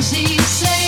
she's said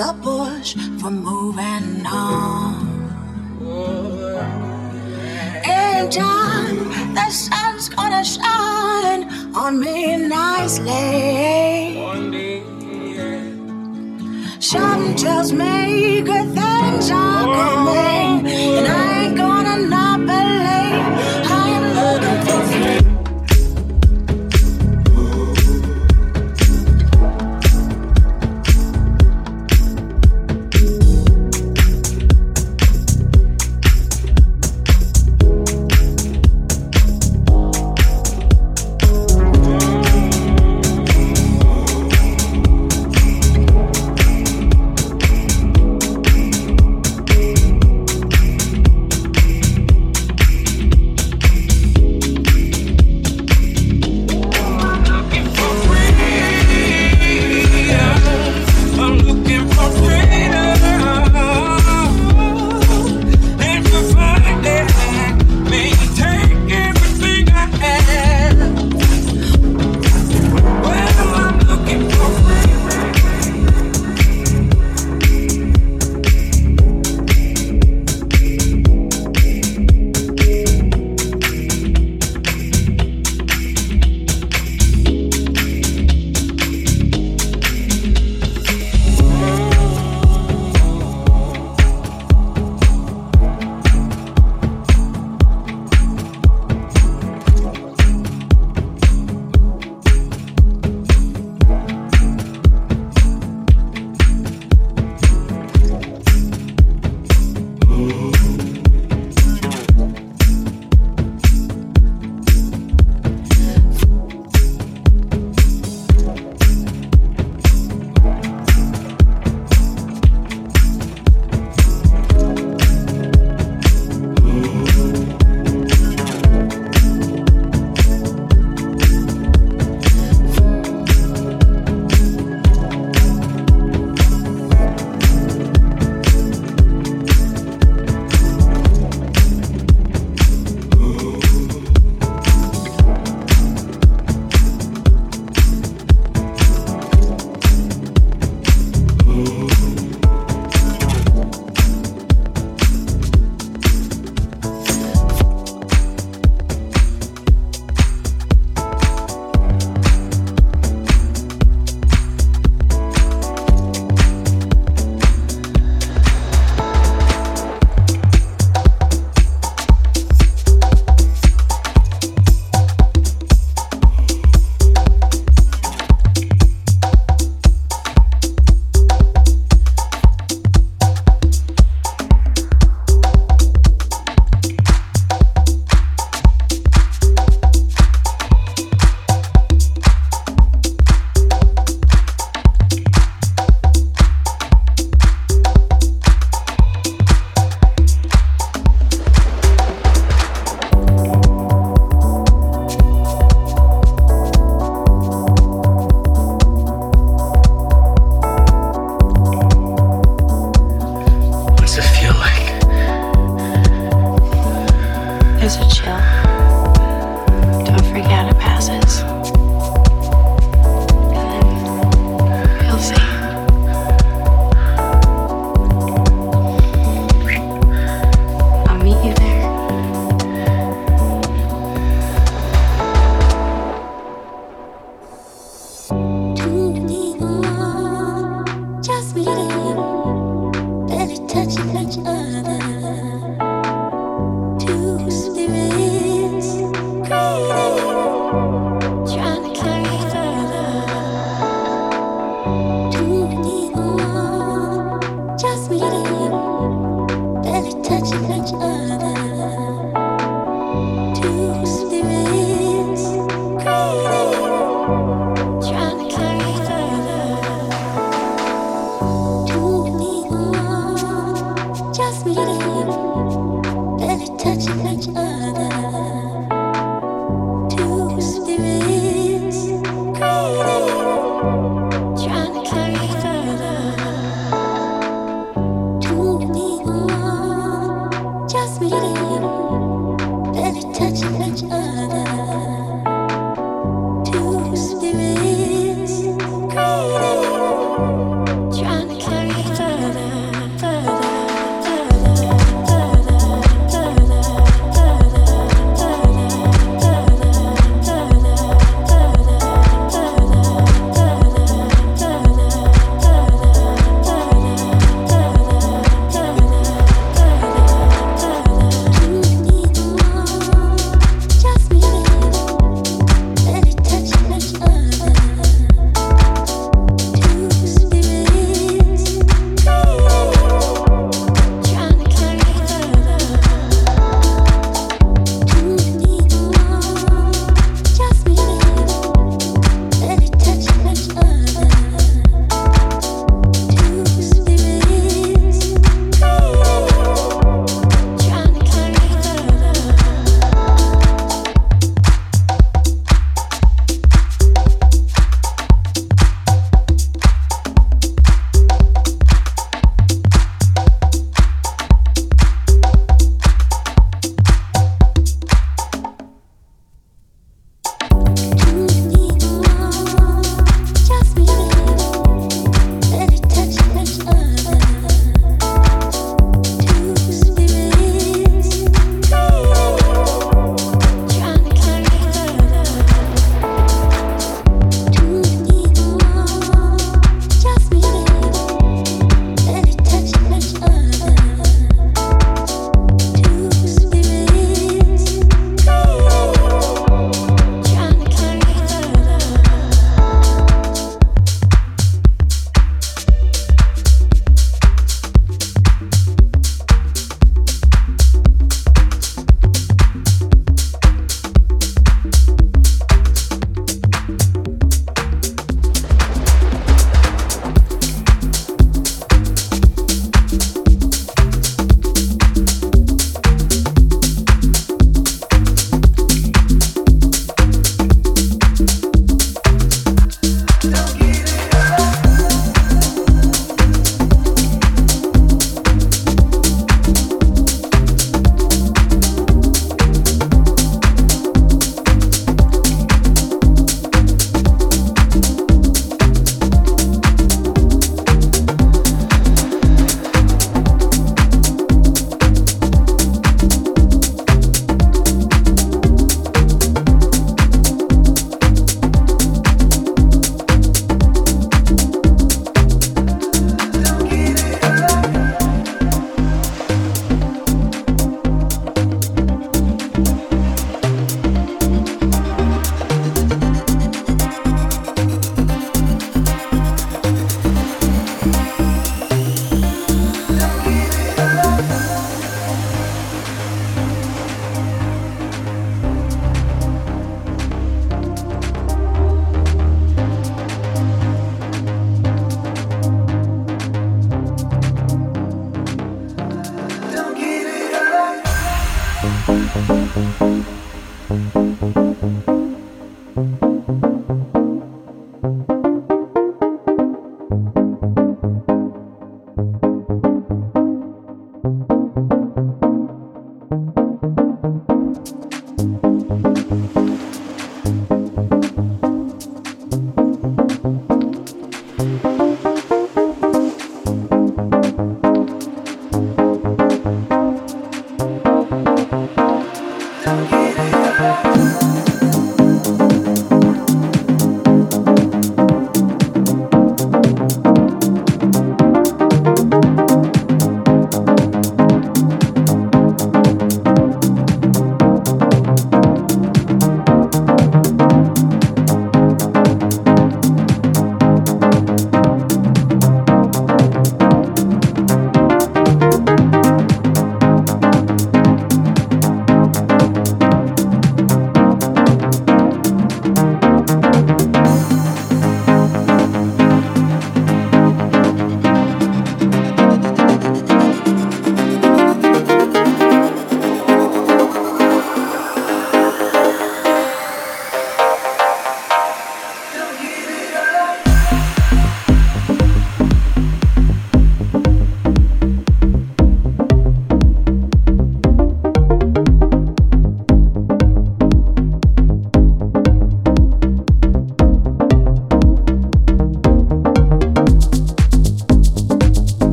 a push for moving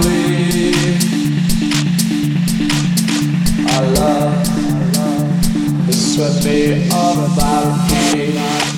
Please, I love. This would me all about me.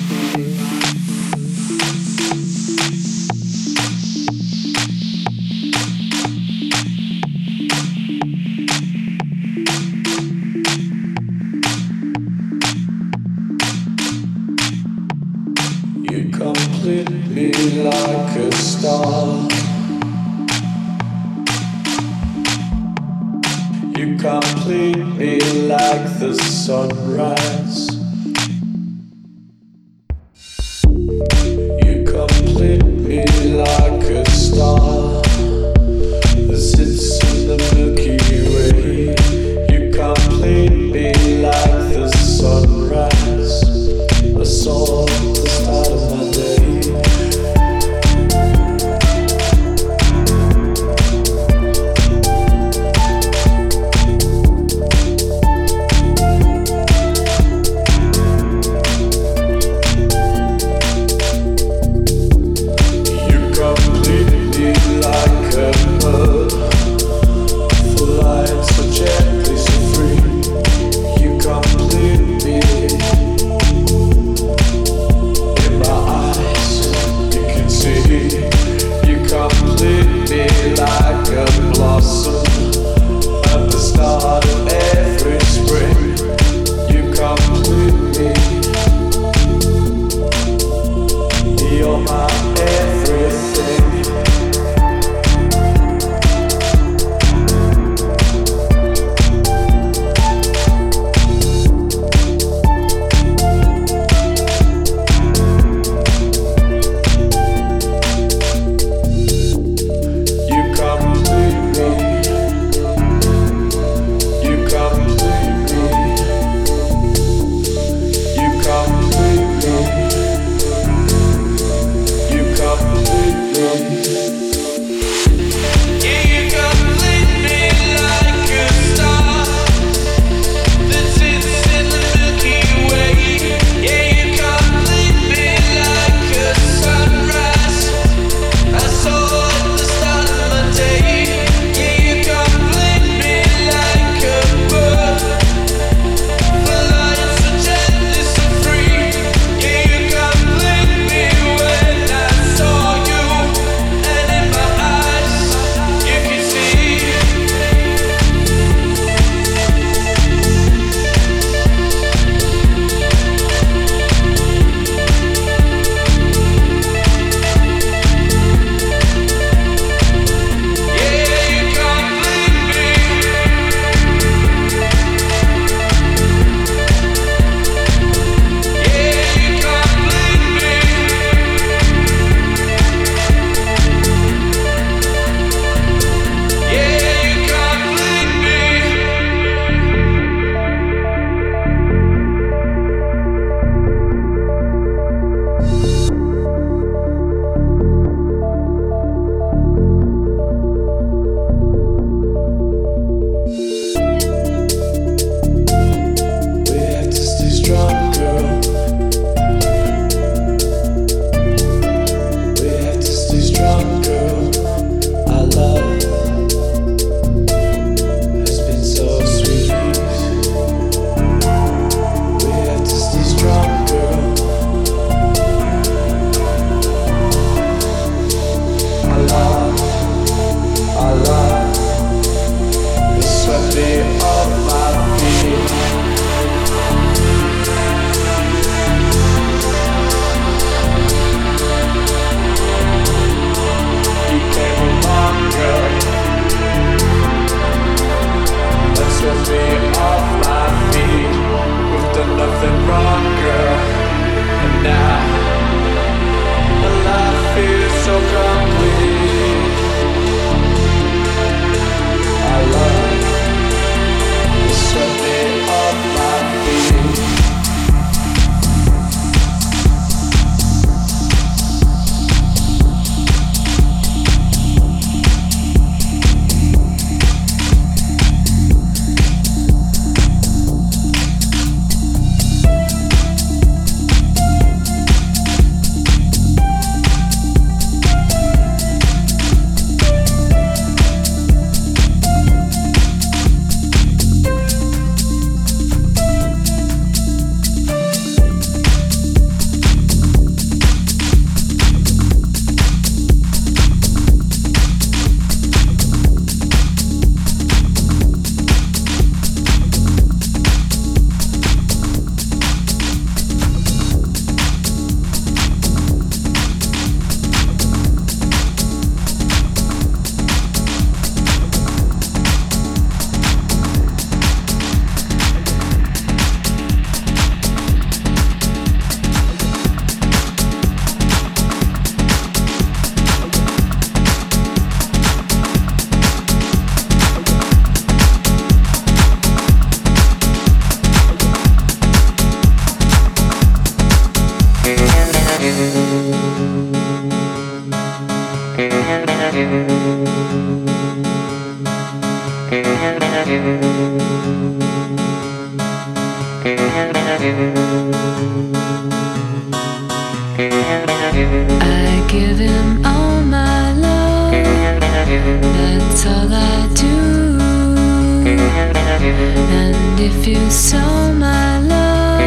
And if you saw my love,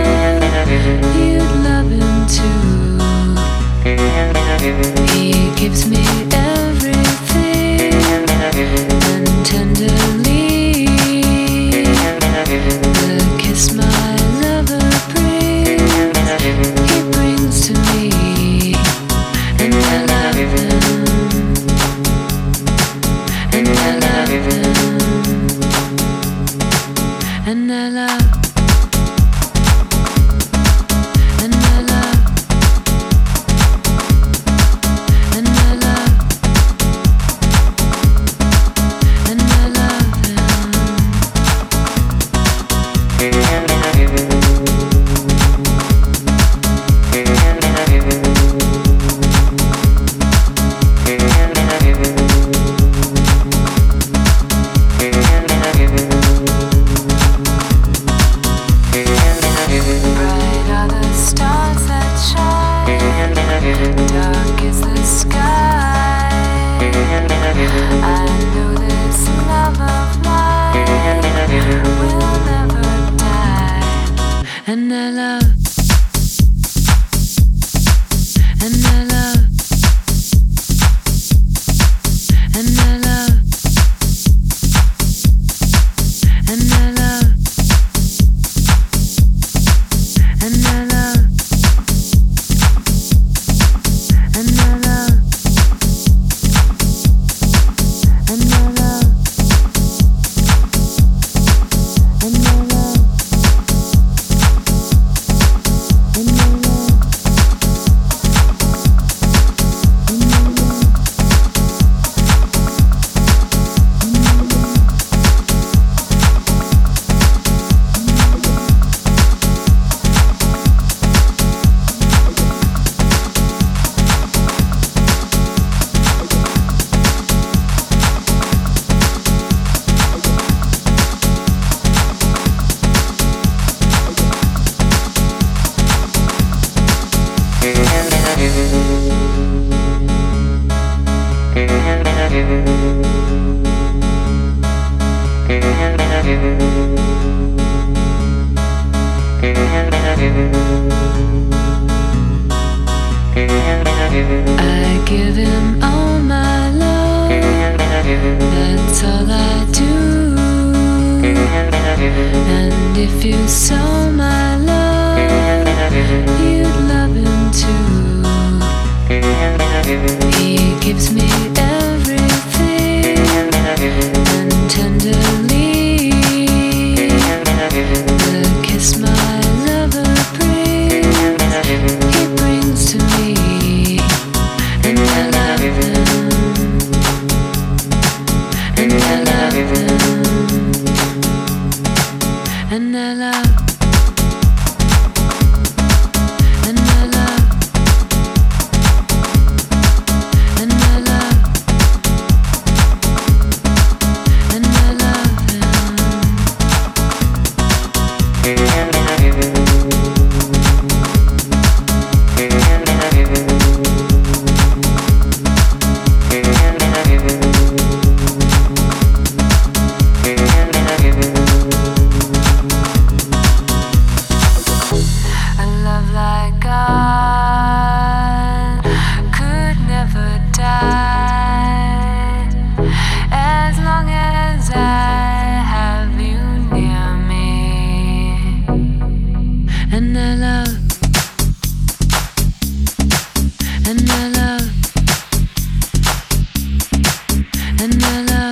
you'd love him too. He gives me and my love.